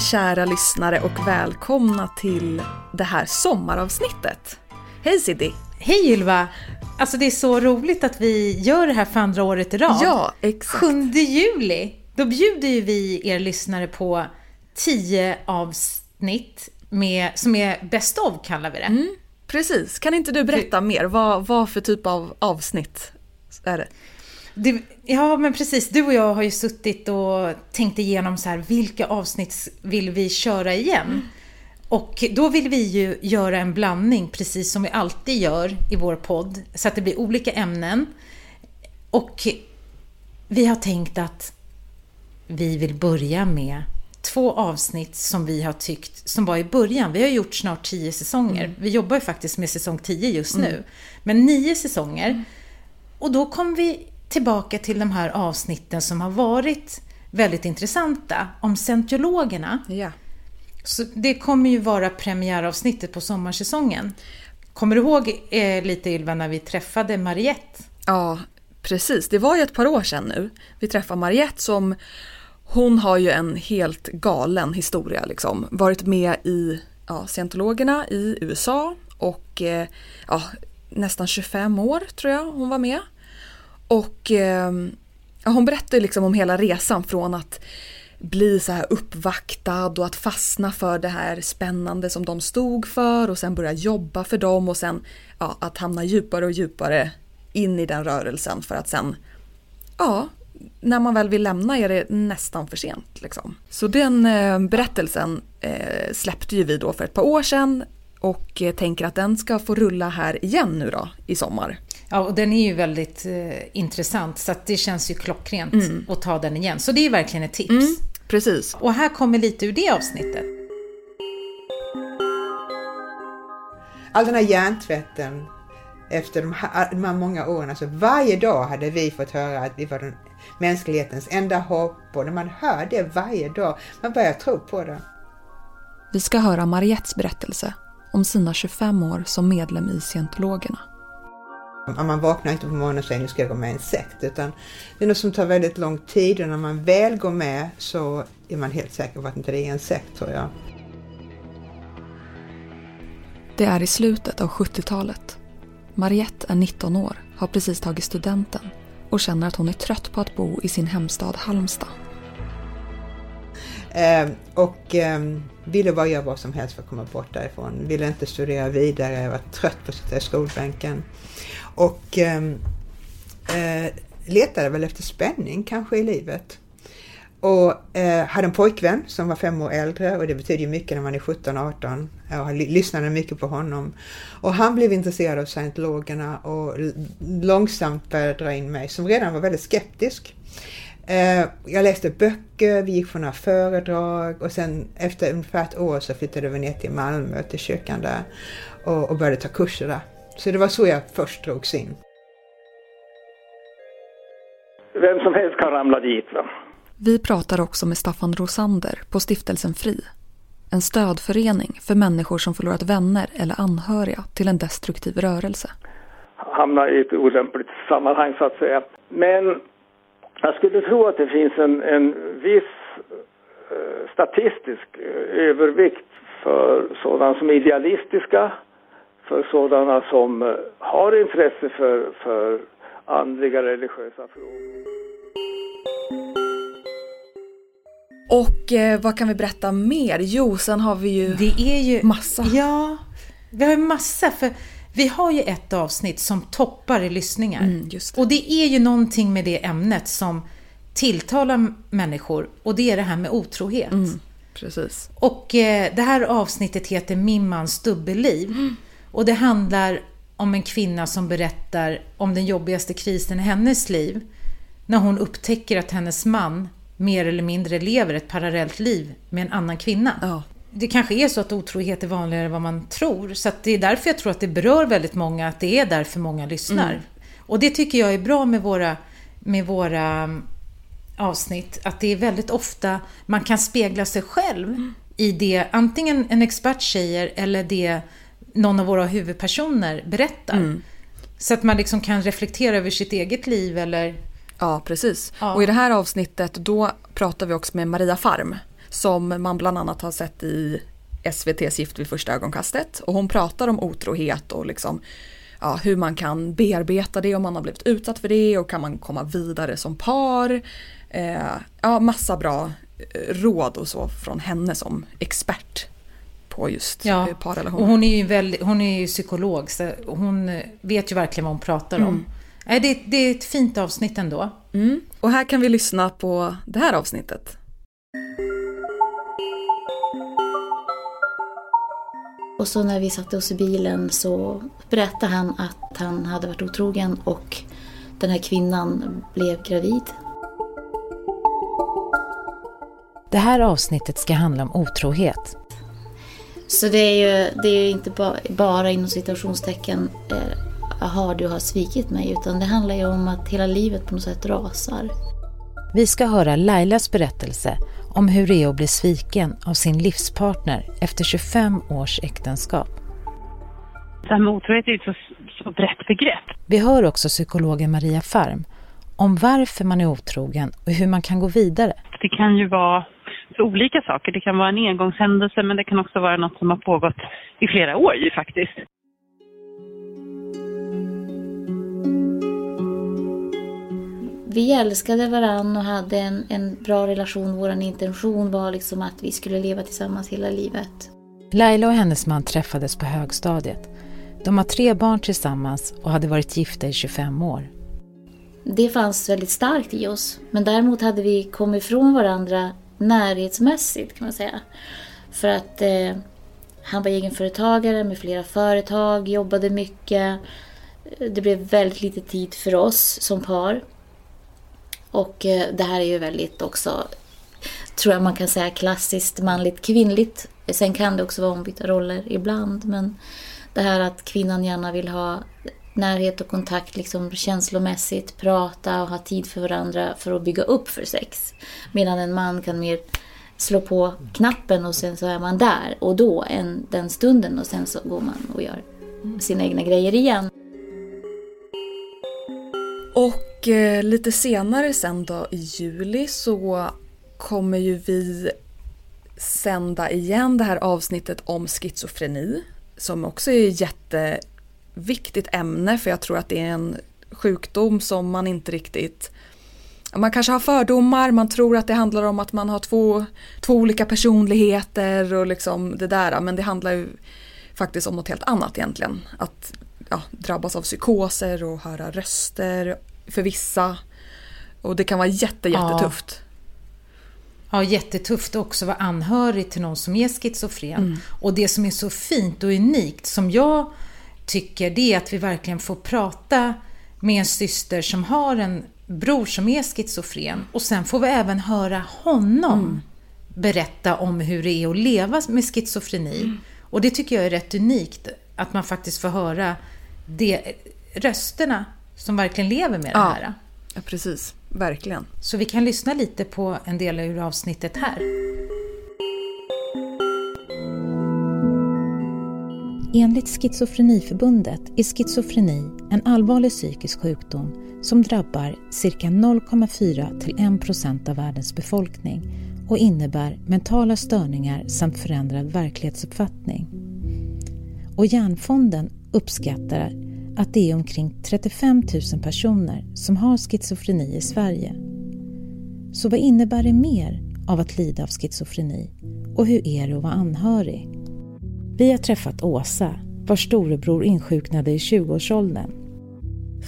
Hej kära lyssnare och välkomna till det här sommaravsnittet. Hej Siddi! Hej Ylva! Alltså det är så roligt att vi gör det här för andra året i rad. Ja, exakt. 7 juli, då bjuder ju vi er lyssnare på 10 avsnitt med, som är Best of kallar vi det. Mm, precis, kan inte du berätta mer? Vad, vad för typ av avsnitt är det? Det? Ja men precis, du och jag har ju suttit och tänkt igenom så här, vilka avsnitt vill vi köra igen? Mm. Och då vill vi ju göra en blandning, precis som vi alltid gör i vår podd, så att det blir olika ämnen. Och vi har tänkt att vi vill börja med två avsnitt som vi har tyckt, som var i början. Vi har gjort snart tio säsonger. Mm. Vi jobbar ju faktiskt med säsong tio just nu. Mm. Men nio säsonger. Mm. Och då kom vi tillbaka till de här avsnitten som har varit väldigt intressanta. Om scientologerna. Ja. Så det kommer ju vara premiäravsnittet på sommarsäsongen. Kommer du ihåg eh, lite Ylva när vi träffade Mariette? Ja, precis. Det var ju ett par år sedan nu. Vi träffade Mariette som hon har ju en helt galen historia liksom. Varit med i ja, scientologerna i USA och eh, ja, nästan 25 år tror jag hon var med. Och eh, hon berättar liksom om hela resan från att bli så här uppvaktad och att fastna för det här spännande som de stod för och sen börja jobba för dem och sen ja, att hamna djupare och djupare in i den rörelsen för att sen, ja, när man väl vill lämna är det nästan för sent. Liksom. Så den eh, berättelsen eh, släppte ju vi då för ett par år sedan och eh, tänker att den ska få rulla här igen nu då i sommar. Ja, och den är ju väldigt eh, intressant så att det känns ju klockrent mm. att ta den igen. Så det är verkligen ett tips. Mm. Precis. Och här kommer lite ur det avsnittet. All den här hjärntvätten efter de här, de här många åren, alltså varje dag hade vi fått höra att vi var den mänsklighetens enda hopp och när man hör det varje dag, man börjar tro på det. Vi ska höra Mariettes berättelse om sina 25 år som medlem i scientologerna. Man vaknar inte på morgonen och säger nu ska jag gå med i en sekt utan det är något som tar väldigt lång tid och när man väl går med så är man helt säker på att inte det är en sekt tror jag. Det är i slutet av 70-talet. Mariette är 19 år, har precis tagit studenten och känner att hon är trött på att bo i sin hemstad Halmstad. Eh, och eh, ville bara göra vad som helst för att komma bort därifrån. Ville inte studera vidare, var trött på att sitta i skolbänken. Och ehm, eh, letade väl efter spänning kanske i livet. Och eh, hade en pojkvän som var fem år äldre och det betyder ju mycket när man är 17-18. Jag lyssnade mycket på honom. Och han blev intresserad av scientologerna och långsamt började dra in mig som redan var väldigt skeptisk. Eh, jag läste böcker, vi gick på några föredrag och sen efter ungefär ett år så flyttade vi ner till Malmö, till kyrkan där och, och började ta kurser där. Så det var så jag först drogs in. Vem som helst kan ramla dit. Va? Vi pratar också med Staffan Rosander på Stiftelsen Fri. En stödförening för människor som förlorat vänner eller anhöriga till en destruktiv rörelse. Hamna i ett olämpligt sammanhang så att säga. Men jag skulle tro att det finns en, en viss eh, statistisk eh, övervikt för sådana som är idealistiska för sådana som eh, har intresse för, för andliga religiösa frågor. Och eh, vad kan vi berätta mer? Jo, sen har vi ju, det är ju massa. Ja, vi har ju massa. För vi har ju ett avsnitt som toppar i lyssningar. Mm, det. Och det är ju någonting med det ämnet som tilltalar människor och det är det här med otrohet. Mm, precis. Och eh, det här avsnittet heter Min mans dubbelliv. Mm. Och det handlar om en kvinna som berättar om den jobbigaste krisen i hennes liv. När hon upptäcker att hennes man mer eller mindre lever ett parallellt liv med en annan kvinna. Ja, det kanske är så att otrohet är vanligare än vad man tror. Så det är därför jag tror att det berör väldigt många, att det är därför många lyssnar. Mm. Och det tycker jag är bra med våra, med våra mm, avsnitt, att det är väldigt ofta man kan spegla sig själv mm. i det antingen en expert säger eller det någon av våra huvudpersoner berättar. Mm. Så att man liksom kan reflektera över sitt eget liv eller... Ja, precis. Ja. Och i det här avsnittet då pratar vi också med Maria Farm som man bland annat har sett i SVTs Gift vid första ögonkastet. Och hon pratar om otrohet och liksom, ja, hur man kan bearbeta det om man har blivit utsatt för det och kan man komma vidare som par. Eh, ja, massa bra eh, råd och så från henne som expert på just ja. Eh, parrelationer. Och hon är ju, väldigt, hon är ju psykolog så hon vet ju verkligen vad hon pratar mm. om. Det, det är ett fint avsnitt ändå. Mm. Och här kan vi lyssna på det här avsnittet. Och så när vi satte oss i bilen så berättade han att han hade varit otrogen och den här kvinnan blev gravid. Det här avsnittet ska handla om otrohet. Så det är ju det är inte ba, bara inom citationstecken eh, aha, du har svikit mig, utan det handlar ju om att hela livet på något sätt rasar. Vi ska höra Lailas berättelse om hur det är att bli sviken av sin livspartner efter 25 års äktenskap. Det här med otrohet är ett så, så brett begrepp. Vi hör också psykologen Maria Farm om varför man är otrogen och hur man kan gå vidare. Det kan ju vara olika saker. Det kan vara en engångshändelse men det kan också vara något som har pågått i flera år ju faktiskt. vi älskade varandra och hade en, en bra relation. Vår intention var liksom att vi skulle leva tillsammans hela livet. Laila och hennes man träffades på högstadiet. De har tre barn tillsammans och hade varit gifta i 25 år. Det fanns väldigt starkt i oss. Men däremot hade vi kommit ifrån varandra närhetsmässigt kan man säga. För att eh, han var egenföretagare med flera företag, jobbade mycket. Det blev väldigt lite tid för oss som par. Och eh, det här är ju väldigt också, tror jag man kan säga, klassiskt manligt kvinnligt. Sen kan det också vara ombytta roller ibland, men det här att kvinnan gärna vill ha närhet och kontakt liksom känslomässigt, prata och ha tid för varandra för att bygga upp för sex. Medan en man kan mer slå på knappen och sen så är man där och då, en, den stunden och sen så går man och gör sina egna grejer igen. Och eh, lite senare sen då i juli så kommer ju vi sända igen det här avsnittet om schizofreni som också är jätte jätteviktigt ämne för jag tror att det är en sjukdom som man inte riktigt man kanske har fördomar, man tror att det handlar om att man har två, två olika personligheter och liksom det där men det handlar ju faktiskt om något helt annat egentligen. Att ja, drabbas av psykoser och höra röster för vissa. Och det kan vara jätte, jättetufft. Ja. Ja, jättetufft också att vara anhörig till någon som är schizofren. Mm. Och det som är så fint och unikt som jag tycker det är att vi verkligen får prata med en syster som har en bror som är schizofren och sen får vi även höra honom mm. berätta om hur det är att leva med schizofreni. Mm. Och det tycker jag är rätt unikt, att man faktiskt får höra det, rösterna som verkligen lever med det här. Ja, precis. Verkligen. Så vi kan lyssna lite på en del ur avsnittet här. Enligt Schizofreniförbundet är schizofreni en allvarlig psykisk sjukdom som drabbar cirka 0,4 till 1 procent av världens befolkning och innebär mentala störningar samt förändrad verklighetsuppfattning. Och Hjärnfonden uppskattar att det är omkring 35 000 personer som har schizofreni i Sverige. Så vad innebär det mer av att lida av schizofreni och hur är det att vara anhörig? Vi har träffat Åsa, vars storebror insjuknade i 20-årsåldern.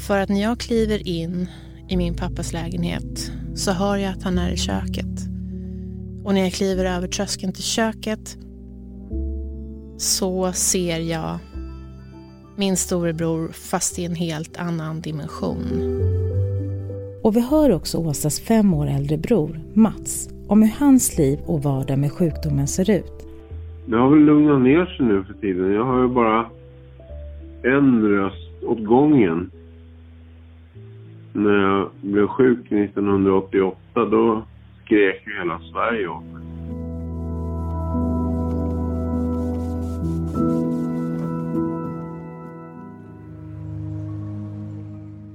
För att när jag kliver in i min pappas lägenhet så hör jag att han är i köket. Och när jag kliver över tröskeln till köket så ser jag min storebror fast i en helt annan dimension. Och vi hör också Åsas fem år äldre bror, Mats, om hur hans liv och vardag med sjukdomen ser ut. Det har väl lugnat ner sig nu för tiden. Jag har ju bara en röst åt gången. När jag blev sjuk 1988 då skrek ju hela Sverige åt mig.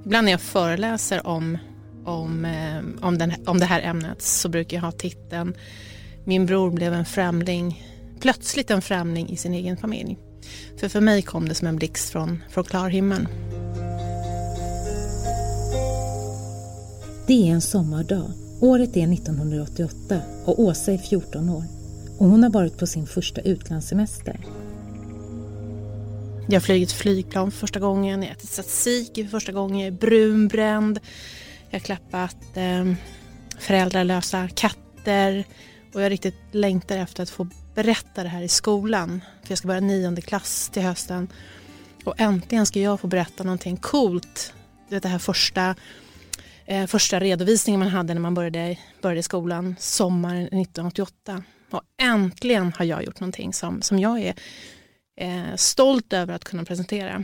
Ibland när jag föreläser om, om, eh, om, den, om det här ämnet så brukar jag ha titeln Min bror blev en främling, plötsligt en främling i sin egen familj. För för mig kom det som en blixt från, från klar himmel. Det är en sommardag. Året är 1988 och Åsa är 14 år. Och hon har varit på sin första utlandssemester. Jag har flugit flygplan för första gången, jag har ätit tzatziki för första gången, jag är brunbränd. Jag har klappat eh, föräldralösa katter och jag riktigt längtar efter att få berätta det här i skolan. För jag ska börja nionde klass till hösten. Och äntligen ska jag få berätta någonting coolt. Du vet det här första, eh, första redovisningen man hade när man började, började skolan sommaren 1988. Och äntligen har jag gjort någonting som, som jag är eh, stolt över att kunna presentera.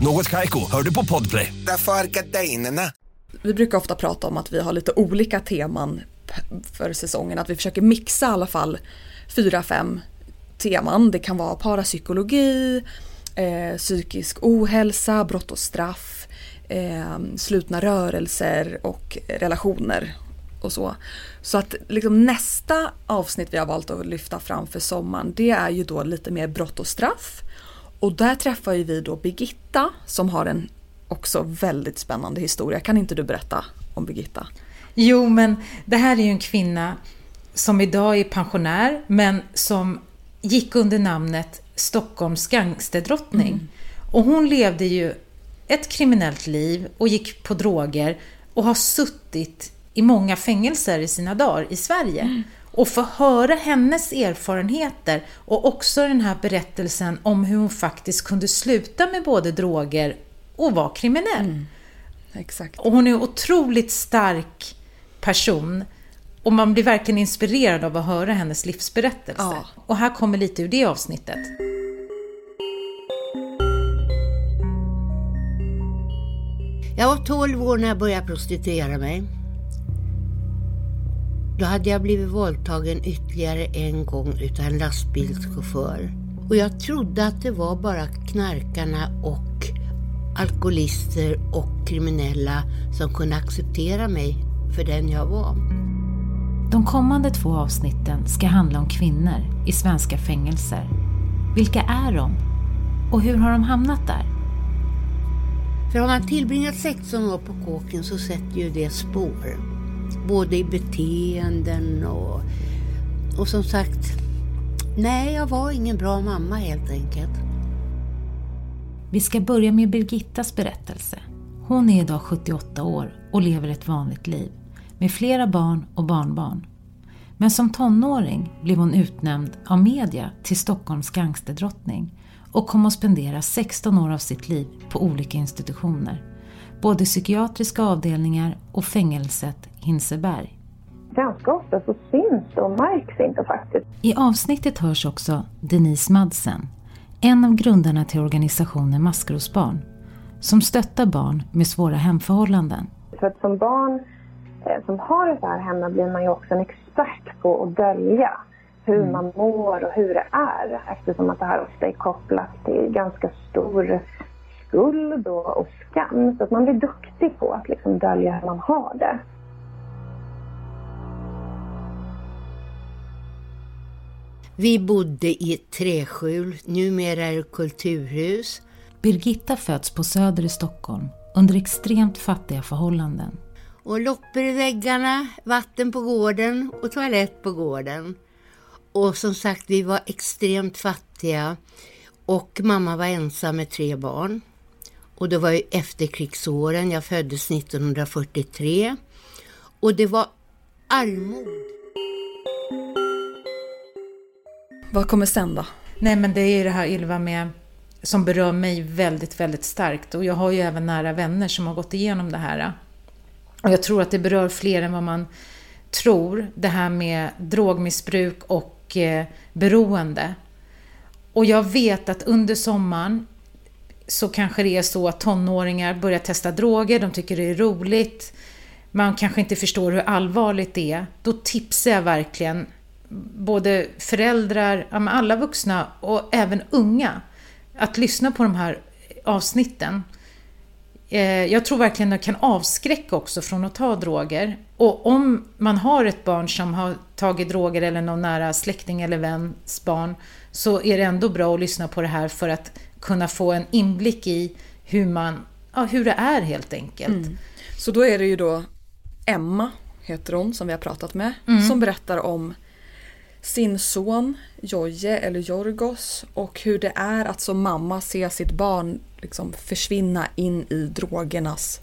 Något Kaiko, hör du på Podplay. Därför är gardinerna. Vi brukar ofta prata om att vi har lite olika teman för säsongen, att vi försöker mixa i alla fall fyra, fem teman. Det kan vara parapsykologi, eh, psykisk ohälsa, brott och straff, eh, slutna rörelser och relationer och så. Så att liksom nästa avsnitt vi har valt att lyfta fram för sommaren det är ju då lite mer brott och straff. Och där träffar ju vi då Birgitta som har en också väldigt spännande historia. Kan inte du berätta om Birgitta? Jo, men det här är ju en kvinna som idag är pensionär men som gick under namnet Stockholms gangsterdrottning. Mm. Och hon levde ju ett kriminellt liv och gick på droger och har suttit i många fängelser i sina dagar i Sverige. Mm. Och få höra hennes erfarenheter och också den här berättelsen om hur hon faktiskt kunde sluta med både droger och vara kriminell. Mm. Exakt. Och hon är en otroligt stark person och man blir verkligen inspirerad av att höra hennes livsberättelse. Ja. Och här kommer lite ur det avsnittet. Jag var 12 år när jag började prostituera mig. Då hade jag blivit våldtagen ytterligare en gång utav en lastbilschaufför. Och jag trodde att det var bara knarkarna och alkoholister och kriminella som kunde acceptera mig för den jag var. De kommande två avsnitten ska handla om kvinnor i svenska fängelser. Vilka är de? Och hur har de hamnat där? För har man tillbringat 16 år på kåken så sätter ju det spår. Både i beteenden och, och som sagt, nej jag var ingen bra mamma helt enkelt. Vi ska börja med Birgittas berättelse. Hon är idag 78 år och lever ett vanligt liv med flera barn och barnbarn. Men som tonåring blev hon utnämnd av media till Stockholms gangsterdrottning och kom att spendera 16 år av sitt liv på olika institutioner. Både psykiatriska avdelningar och fängelset Hinseberg. Ganska ofta så syns och märks inte faktiskt. I avsnittet hörs också Denise Madsen, en av grundarna till organisationen Maskrosbarn, som stöttar barn med svåra hemförhållanden. För att som barn eh, som har det så här hemma blir man ju också en expert på att dölja hur mm. man mår och hur det är eftersom att det här ofta är kopplat till ganska stor skuld och, och skam. Så att man blir duktig på att liksom dölja hur man har det. Vi bodde i ett träskjul, numera är det kulturhus. Birgitta föds på Söder i Stockholm under extremt fattiga förhållanden. Och loppor i väggarna, vatten på gården och toalett på gården. Och som sagt, vi var extremt fattiga och mamma var ensam med tre barn. Och det var ju efterkrigsåren, jag föddes 1943. Och det var armod. Vad kommer sen då? Nej men det är ju det här Ylva med som berör mig väldigt, väldigt starkt och jag har ju även nära vänner som har gått igenom det här. Och jag tror att det berör fler än vad man tror, det här med drogmissbruk och eh, beroende. Och jag vet att under sommaren så kanske det är så att tonåringar börjar testa droger, de tycker det är roligt, man kanske inte förstår hur allvarligt det är. Då tipsar jag verkligen både föräldrar, alla vuxna och även unga att lyssna på de här avsnitten. Eh, jag tror verkligen det kan avskräcka också från att ta droger. Och om man har ett barn som har tagit droger eller någon nära släkting eller väns barn så är det ändå bra att lyssna på det här för att kunna få en inblick i hur, man, ja, hur det är helt enkelt. Mm. Så då är det ju då Emma, heter hon, som vi har pratat med, mm. som berättar om sin son Joje eller Jorgos och hur det är att som mamma se sitt barn liksom försvinna in i drogernas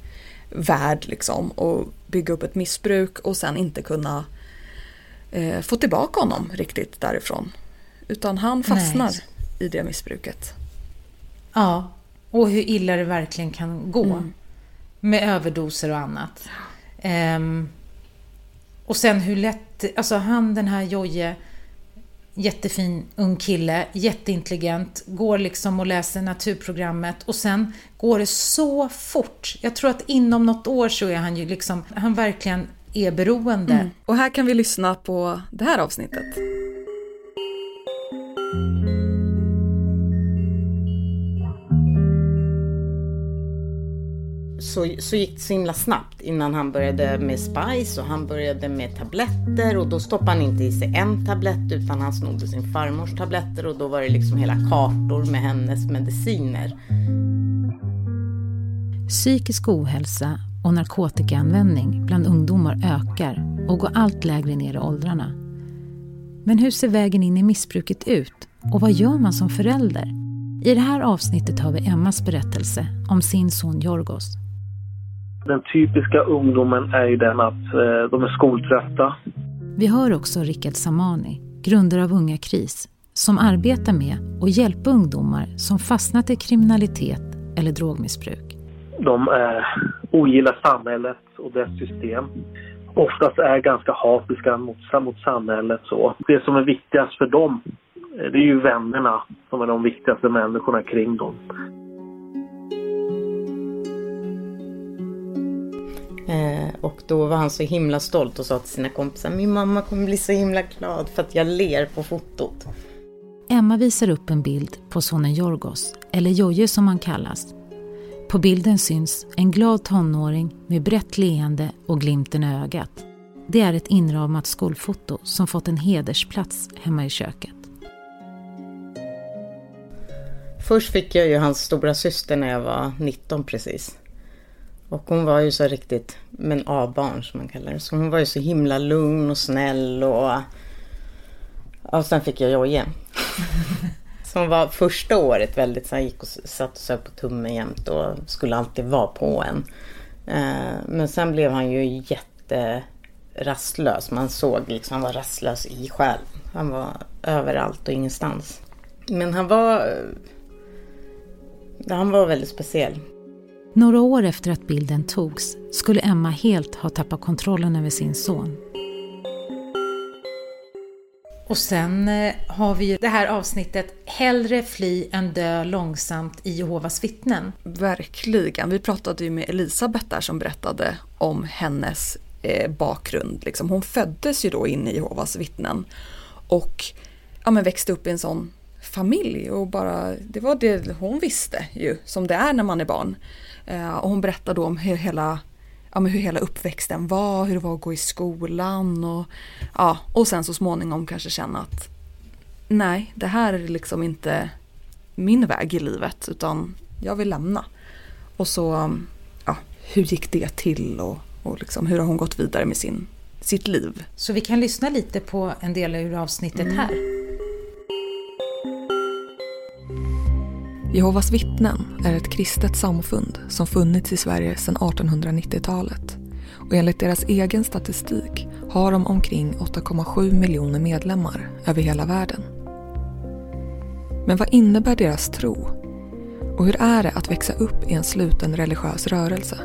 värld liksom och bygga upp ett missbruk och sen inte kunna eh, få tillbaka honom riktigt därifrån. Utan han fastnar Nej. i det missbruket. Ja, och hur illa det verkligen kan gå. Mm. Med överdoser och annat. Um, och sen hur lätt, alltså han den här Joje jättefin ung kille, jätteintelligent, går liksom och läser naturprogrammet och sen går det så fort. Jag tror att inom något år så är han ju liksom, han verkligen är beroende. Mm. Och här kan vi lyssna på det här avsnittet. Så, så gick det så himla snabbt innan han började med Spice och han började med tabletter och då stoppade han inte i sig en tablett utan han snodde sin farmors tabletter och då var det liksom hela kartor med hennes mediciner. Psykisk ohälsa och narkotikaanvändning bland ungdomar ökar och går allt lägre ner i åldrarna. Men hur ser vägen in i missbruket ut och vad gör man som förälder? I det här avsnittet har vi Emmas berättelse om sin son Jorgos. Den typiska ungdomen är ju den att eh, de är skoltrötta. Vi hör också Rickard Samani, grundare av Unga Kris, som arbetar med att hjälpa ungdomar som fastnat i kriminalitet eller drogmissbruk. De eh, ogillar samhället och dess system. Oftast är ganska hatiska mot, mot samhället. Så. Det som är viktigast för dem, eh, det är ju vännerna som är de viktigaste människorna kring dem. Eh, och då var han så himla stolt och sa till sina kompisar, min mamma kommer bli så himla glad för att jag ler på fotot. Emma visar upp en bild på sonen Jorgos, eller Joje som han kallas. På bilden syns en glad tonåring med brett leende och glimten i ögat. Det är ett inramat skolfoto som fått en hedersplats hemma i köket. Först fick jag ju hans stora syster när jag var 19 precis. Och hon var ju så riktigt, men A-barn som man kallar det. Så hon var ju så himla lugn och snäll och... Och sen fick jag Jojje. som var första året väldigt så gick och satt och sög på tummen jämt och skulle alltid vara på en. Eh, men sen blev han ju jätterastlös. Man såg liksom, han var rastlös i själen. Han var överallt och ingenstans. Men han var... Han var väldigt speciell. Några år efter att bilden togs skulle Emma helt ha tappat kontrollen över sin son. Och sen eh, har vi ju det här avsnittet Hellre fly än dö långsamt i Jehovas vittnen. Verkligen. Vi pratade ju med Elisabeth där som berättade om hennes eh, bakgrund. Liksom. Hon föddes ju då in i Jehovas vittnen och ja, men växte upp i en sån familj och bara, det var det hon visste ju, som det är när man är barn. Eh, och hon berättade då om hur hela, ja, men hur hela uppväxten var, hur det var att gå i skolan och, ja, och sen så småningom kanske känna att nej, det här är liksom inte min väg i livet utan jag vill lämna. Och så, ja, hur gick det till och, och liksom, hur har hon gått vidare med sin sitt liv. Så vi kan lyssna lite på en del ur avsnittet Mm. här. Jehovas vittnen är ett kristet samfund som funnits i Sverige sedan 1890-talet. Och enligt deras egen statistik har de omkring 8,7 miljoner medlemmar över hela världen. Men vad innebär deras tro? Och hur är det att växa upp i en sluten religiös rörelse?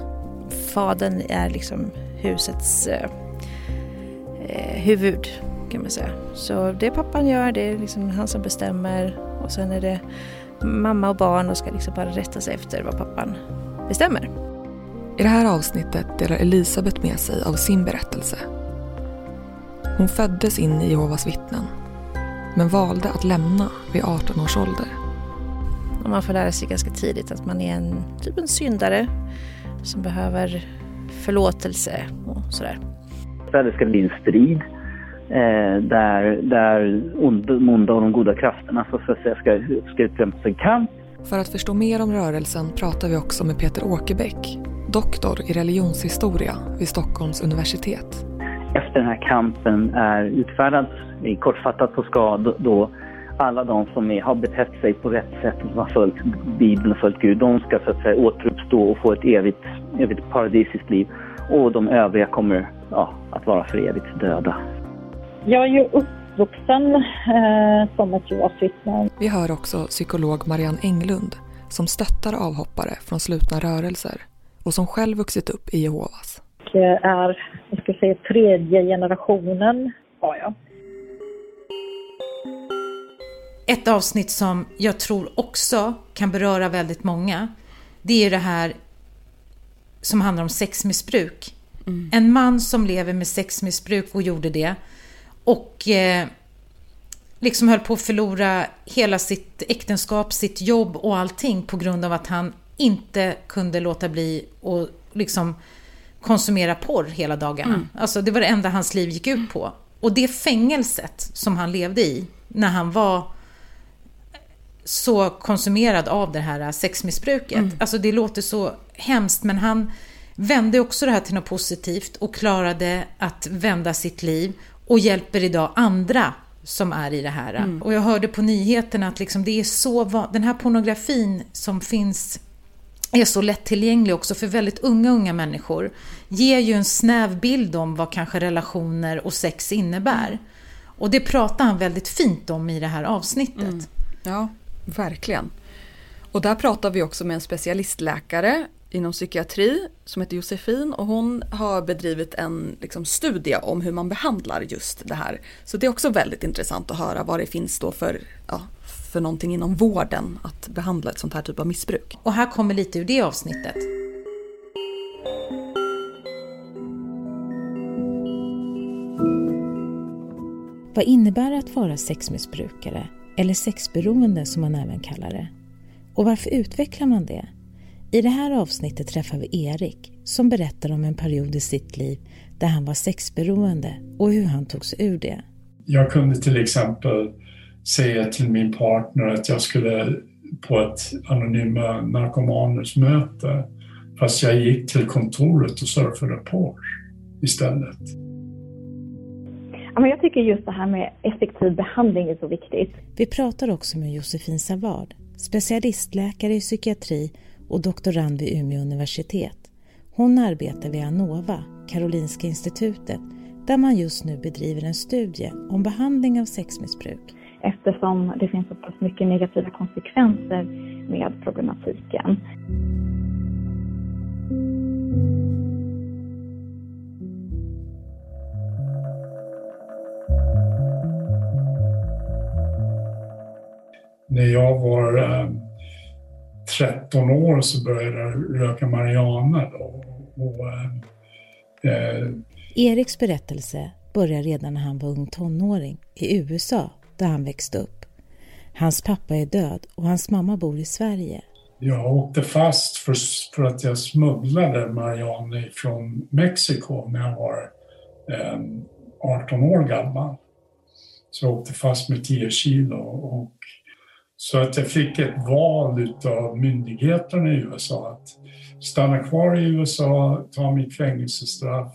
Fadern är liksom husets eh, eh, huvud kan man säga. Så det pappan gör, det är liksom han som bestämmer och sen är det mamma och barn och ska liksom bara rätta sig efter vad pappan bestämmer. I det här avsnittet delar Elisabeth med sig av sin berättelse. Hon föddes in i Jehovas vittnen men valde att lämna vid 18 års ålder. Och man får lära sig ganska tidigt att man är en typ en syndare som behöver förlåtelse och sådär. Det ska bli en strid eh, där, där onda och de goda krafterna så att säga ska, ska utkämpa en kamp. För att förstå mer om rörelsen pratar vi också med Peter Åkerbäck, doktor i religionshistoria vid Stockholms universitet. Efter den här kampen är utfärdad, i kortfattat så ska då, alla de som är, har betett sig på rätt sätt och har följt Bibeln och följt Gud, de ska så att säga återuppstå och få ett evigt, evigt paradisiskt liv. Och de övriga kommer ja, att vara för evigt döda. Jag är ju uppvuxen eh, som ett Jehovas. Vi hör också psykolog Marianne Englund som stöttar avhoppare från slutna rörelser och som själv vuxit upp i Jehovas. Och är, jag ska säga, tredje generationen var jag. Ett avsnitt som jag tror också kan beröra väldigt många, det är det här som handlar om sexmissbruk. En man som lever med sexmissbruk och gjorde det och eh, liksom höll på att förlora hela sitt äktenskap, sitt jobb och allting på grund av att han inte kunde låta bli och liksom konsumera porr hela dagarna. Mm. Alltså det var det enda hans liv gick ut på. Och det fängelset som han levde i när han var så konsumerad av det här sexmissbruket. Mm. Alltså det låter så hemskt men han vände också det här till något positivt och klarade att vända sitt liv och hjälper idag andra som är i det här. Mm. Och jag hörde på nyheterna att liksom det är så, den här pornografin som finns är så lättillgänglig också för väldigt unga, unga människor. Ger ju en snäv bild om vad kanske relationer och sex innebär. Och det pratar han väldigt fint om i det här avsnittet. Ja, verkligen. Och där pratar vi också med en specialistläkare inom psykiatri som heter Josefin och hon har bedrivit en liksom, studie om hur man behandlar just det här. Så det är också väldigt intressant att höra vad det finns då för, ja, för någonting inom vården att behandla ett sånt här typ av missbruk. Och här kommer lite ur det avsnittet. Vad innebär det att vara sexmissbrukare, eller sexberoende som man även kallar det? Och varför utvecklar man det? I det här avsnittet träffar vi Erik som berättar om en period i sitt liv där han var sexberoende och hur han tog sig ur det. Jag kunde till exempel säga till min partner att jag skulle på ett anonyma narkomaners möte fast jag gick till kontoret och surfade porr istället. Jag tycker just det här med effektiv behandling är så viktigt. Vi pratar också med Josefin Savard, specialistläkare i psykiatri och doktorand vid Umeå universitet. Hon arbetar vid Anova, Karolinska institutet, där man just nu bedriver en studie om behandling av sexmissbruk. Eftersom det finns så pass mycket negativa konsekvenser med problematiken. När jag var eh, 13 år så började jag röka marijuana. Då, och, eh, eh, Eriks berättelse börjar redan när han var ung tonåring i USA, där han växte upp. Hans pappa är död och hans mamma bor i Sverige. Jag åkte fast för, för att jag smugglade marijuana från Mexiko när jag var eh, 18 år gammal. Så jag åkte fast med 10 kilo. Och, så att jag fick ett val av myndigheterna i USA att stanna kvar i USA, ta mitt fängelsestraff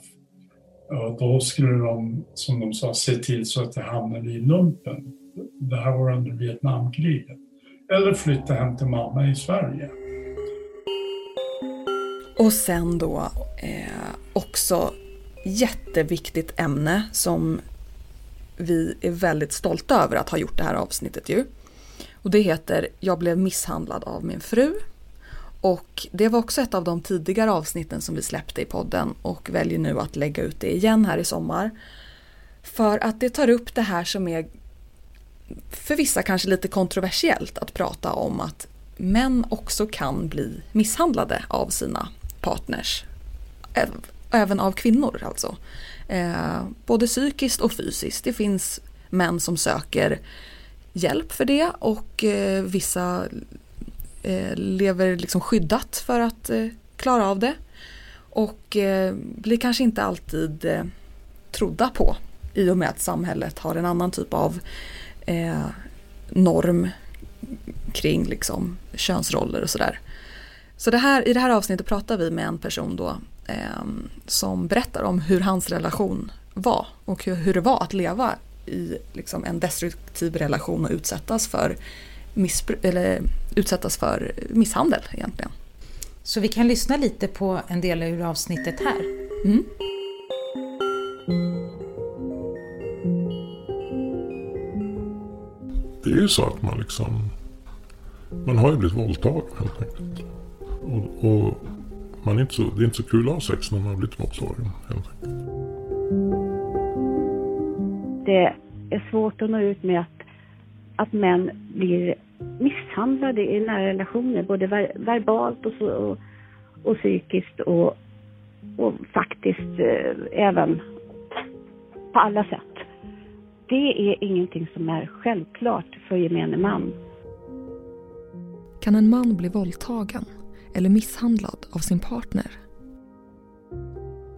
Och då skulle de, som de sa, se till så att jag hamnade i lumpen. Det här var under Vietnamkriget. Eller flytta hem till mamma i Sverige. Och sen då eh, också jätteviktigt ämne som vi är väldigt stolta över att ha gjort det här avsnittet ju. Och det heter Jag blev misshandlad av min fru. Och det var också ett av de tidigare avsnitten som vi släppte i podden och väljer nu att lägga ut det igen här i sommar. För att det tar upp det här som är för vissa kanske lite kontroversiellt att prata om att män också kan bli misshandlade av sina partners. Även av kvinnor alltså. Eh, både psykiskt och fysiskt. Det finns män som söker hjälp för det och eh, vissa eh, lever liksom skyddat för att eh, klara av det. Och eh, blir kanske inte alltid eh, trodda på i och med att samhället har en annan typ av eh, norm kring liksom könsroller och sådär. Så det här, i det här avsnittet pratar vi med en person då eh, som berättar om hur hans relation var och hur, hur det var att leva i liksom, en destruktiv relation och utsättas för, eller, utsättas för misshandel egentligen. Så vi kan lyssna lite på en del ur avsnittet här. Mm. Det är ju så att man liksom man har ju blivit våldtagen helt enkelt. Och, och man är inte så, det är inte så kul att ha sex när man har blivit våldtagen helt Det är svårt att nå ut med att, att män blir misshandlade i nära relationer, både ver, verbalt och, så, och, och psykiskt och, och faktiskt eh, även på alla sätt. Det är ingenting som är självklart för gemene man. Kan en man bli våldtagen eller misshandlad av sin partner?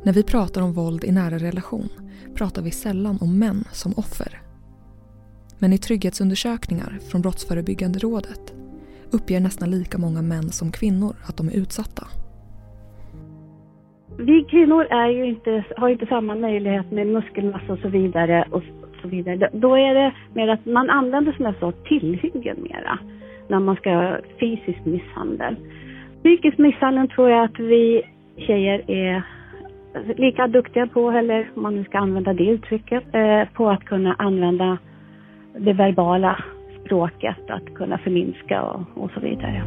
När vi pratar om våld i nära relation pratar vi sällan om män som offer. Men i trygghetsundersökningar från Brottsförebyggande rådet uppger nästan lika många män som kvinnor att de är utsatta. Vi kvinnor är ju inte, har inte samma möjlighet med muskelmassa och så vidare. Och så vidare. Då är det mer att man använder som jag sa tillhyggen mera när man ska ha fysisk misshandel. Psykisk misshandel tror jag att vi tjejer är lika duktiga på, eller om man nu ska använda det uttrycket, eh, på att kunna använda det verbala språket, att kunna förminska och, och så vidare.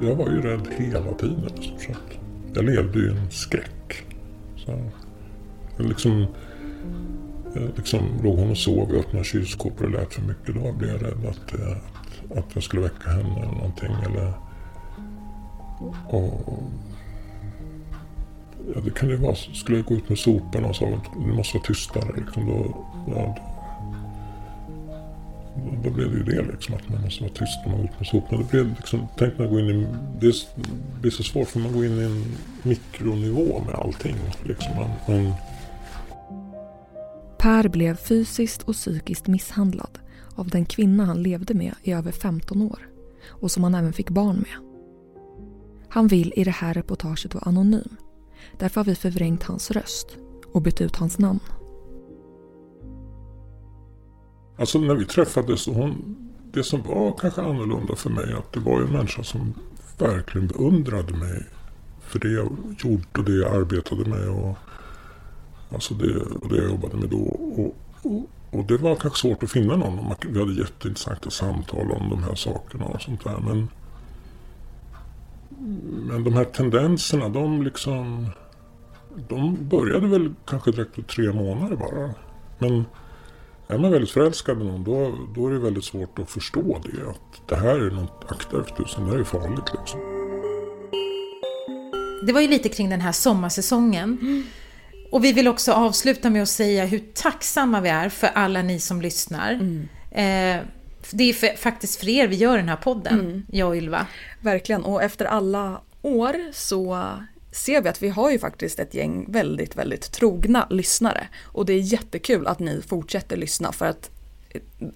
Jag var ju rädd hela tiden i stort sett. Jag levde ju i en skräck. Så, liksom, liksom låg hon och sov i öppna kylskåp och det lät för mycket. Då blev jag rädd att, att, att jag skulle väcka henne eller någonting. Eller, och, ja, det kan ju vara, skulle jag gå ut med soporna och sa att ni måste vara tystare. Liksom, då, ja, då, då blev det ju det liksom, att man måste vara tyst när man går ut med soporna. Det blev liksom, tänk när man går in i, det blir så svårt för man går in i en mikronivå med allting. Liksom. Man, man, Per blev fysiskt och psykiskt misshandlad av den kvinna han levde med i över 15 år och som han även fick barn med. Han vill i det här reportaget vara anonym. Därför har vi förvrängt hans röst och bytt ut hans namn. Alltså när vi träffades, hon, det som var kanske annorlunda för mig att det var en människa som verkligen beundrade mig för det jag gjort och det jag arbetade med. Och, alltså det, och det jag jobbade med då. Och, och, och, det var kanske svårt att finna någon. Vi hade jätteintressanta samtal om de här sakerna och sånt där. Men, men de här tendenserna, de liksom... De började väl kanske direkt på tre månader bara. Men är man väldigt förälskad i någon då, då är det väldigt svårt att förstå det. Att det här är något, akta efter tusen, det här är farligt liksom. Det var ju lite kring den här sommarsäsongen. Mm. Och vi vill också avsluta med att säga hur tacksamma vi är för alla ni som lyssnar. Mm. Eh, det är för, faktiskt för er vi gör den här podden, mm. jag och Ylva. Verkligen, och efter alla år så ser vi att vi har ju faktiskt ett gäng väldigt, väldigt trogna lyssnare. Och det är jättekul att ni fortsätter lyssna för att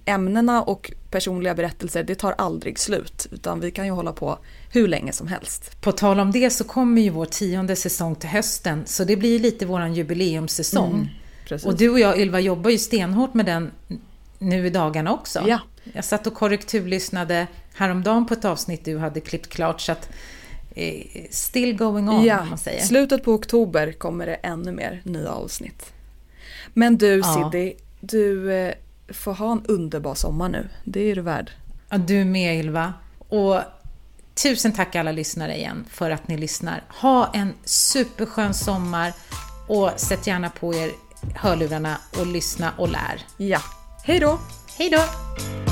ämnena och personliga berättelser, det tar aldrig slut. Utan vi kan ju hålla på hur länge som helst. På tal om det så kommer ju vår tionde säsong till hösten, så det blir ju lite våran jubileumssäsong. Mm, och du och jag, Ylva, jobbar ju stenhårt med den nu i dagarna också. Ja. Jag satt och korrekturlyssnade häromdagen på ett avsnitt du hade klippt klart, så att eh, still going on, Ja, man säger. slutet på oktober kommer det ännu mer nya avsnitt. Men du Ja. Siddi, du eh, får ha en underbar sommar nu. Det är du värd. Ja, du med Ylva. Och tusen tack alla lyssnare igen för att ni lyssnar. Ha en superskön sommar och sätt gärna på er hörlurarna och lyssna och lär. Ja. Hej då! Hej då!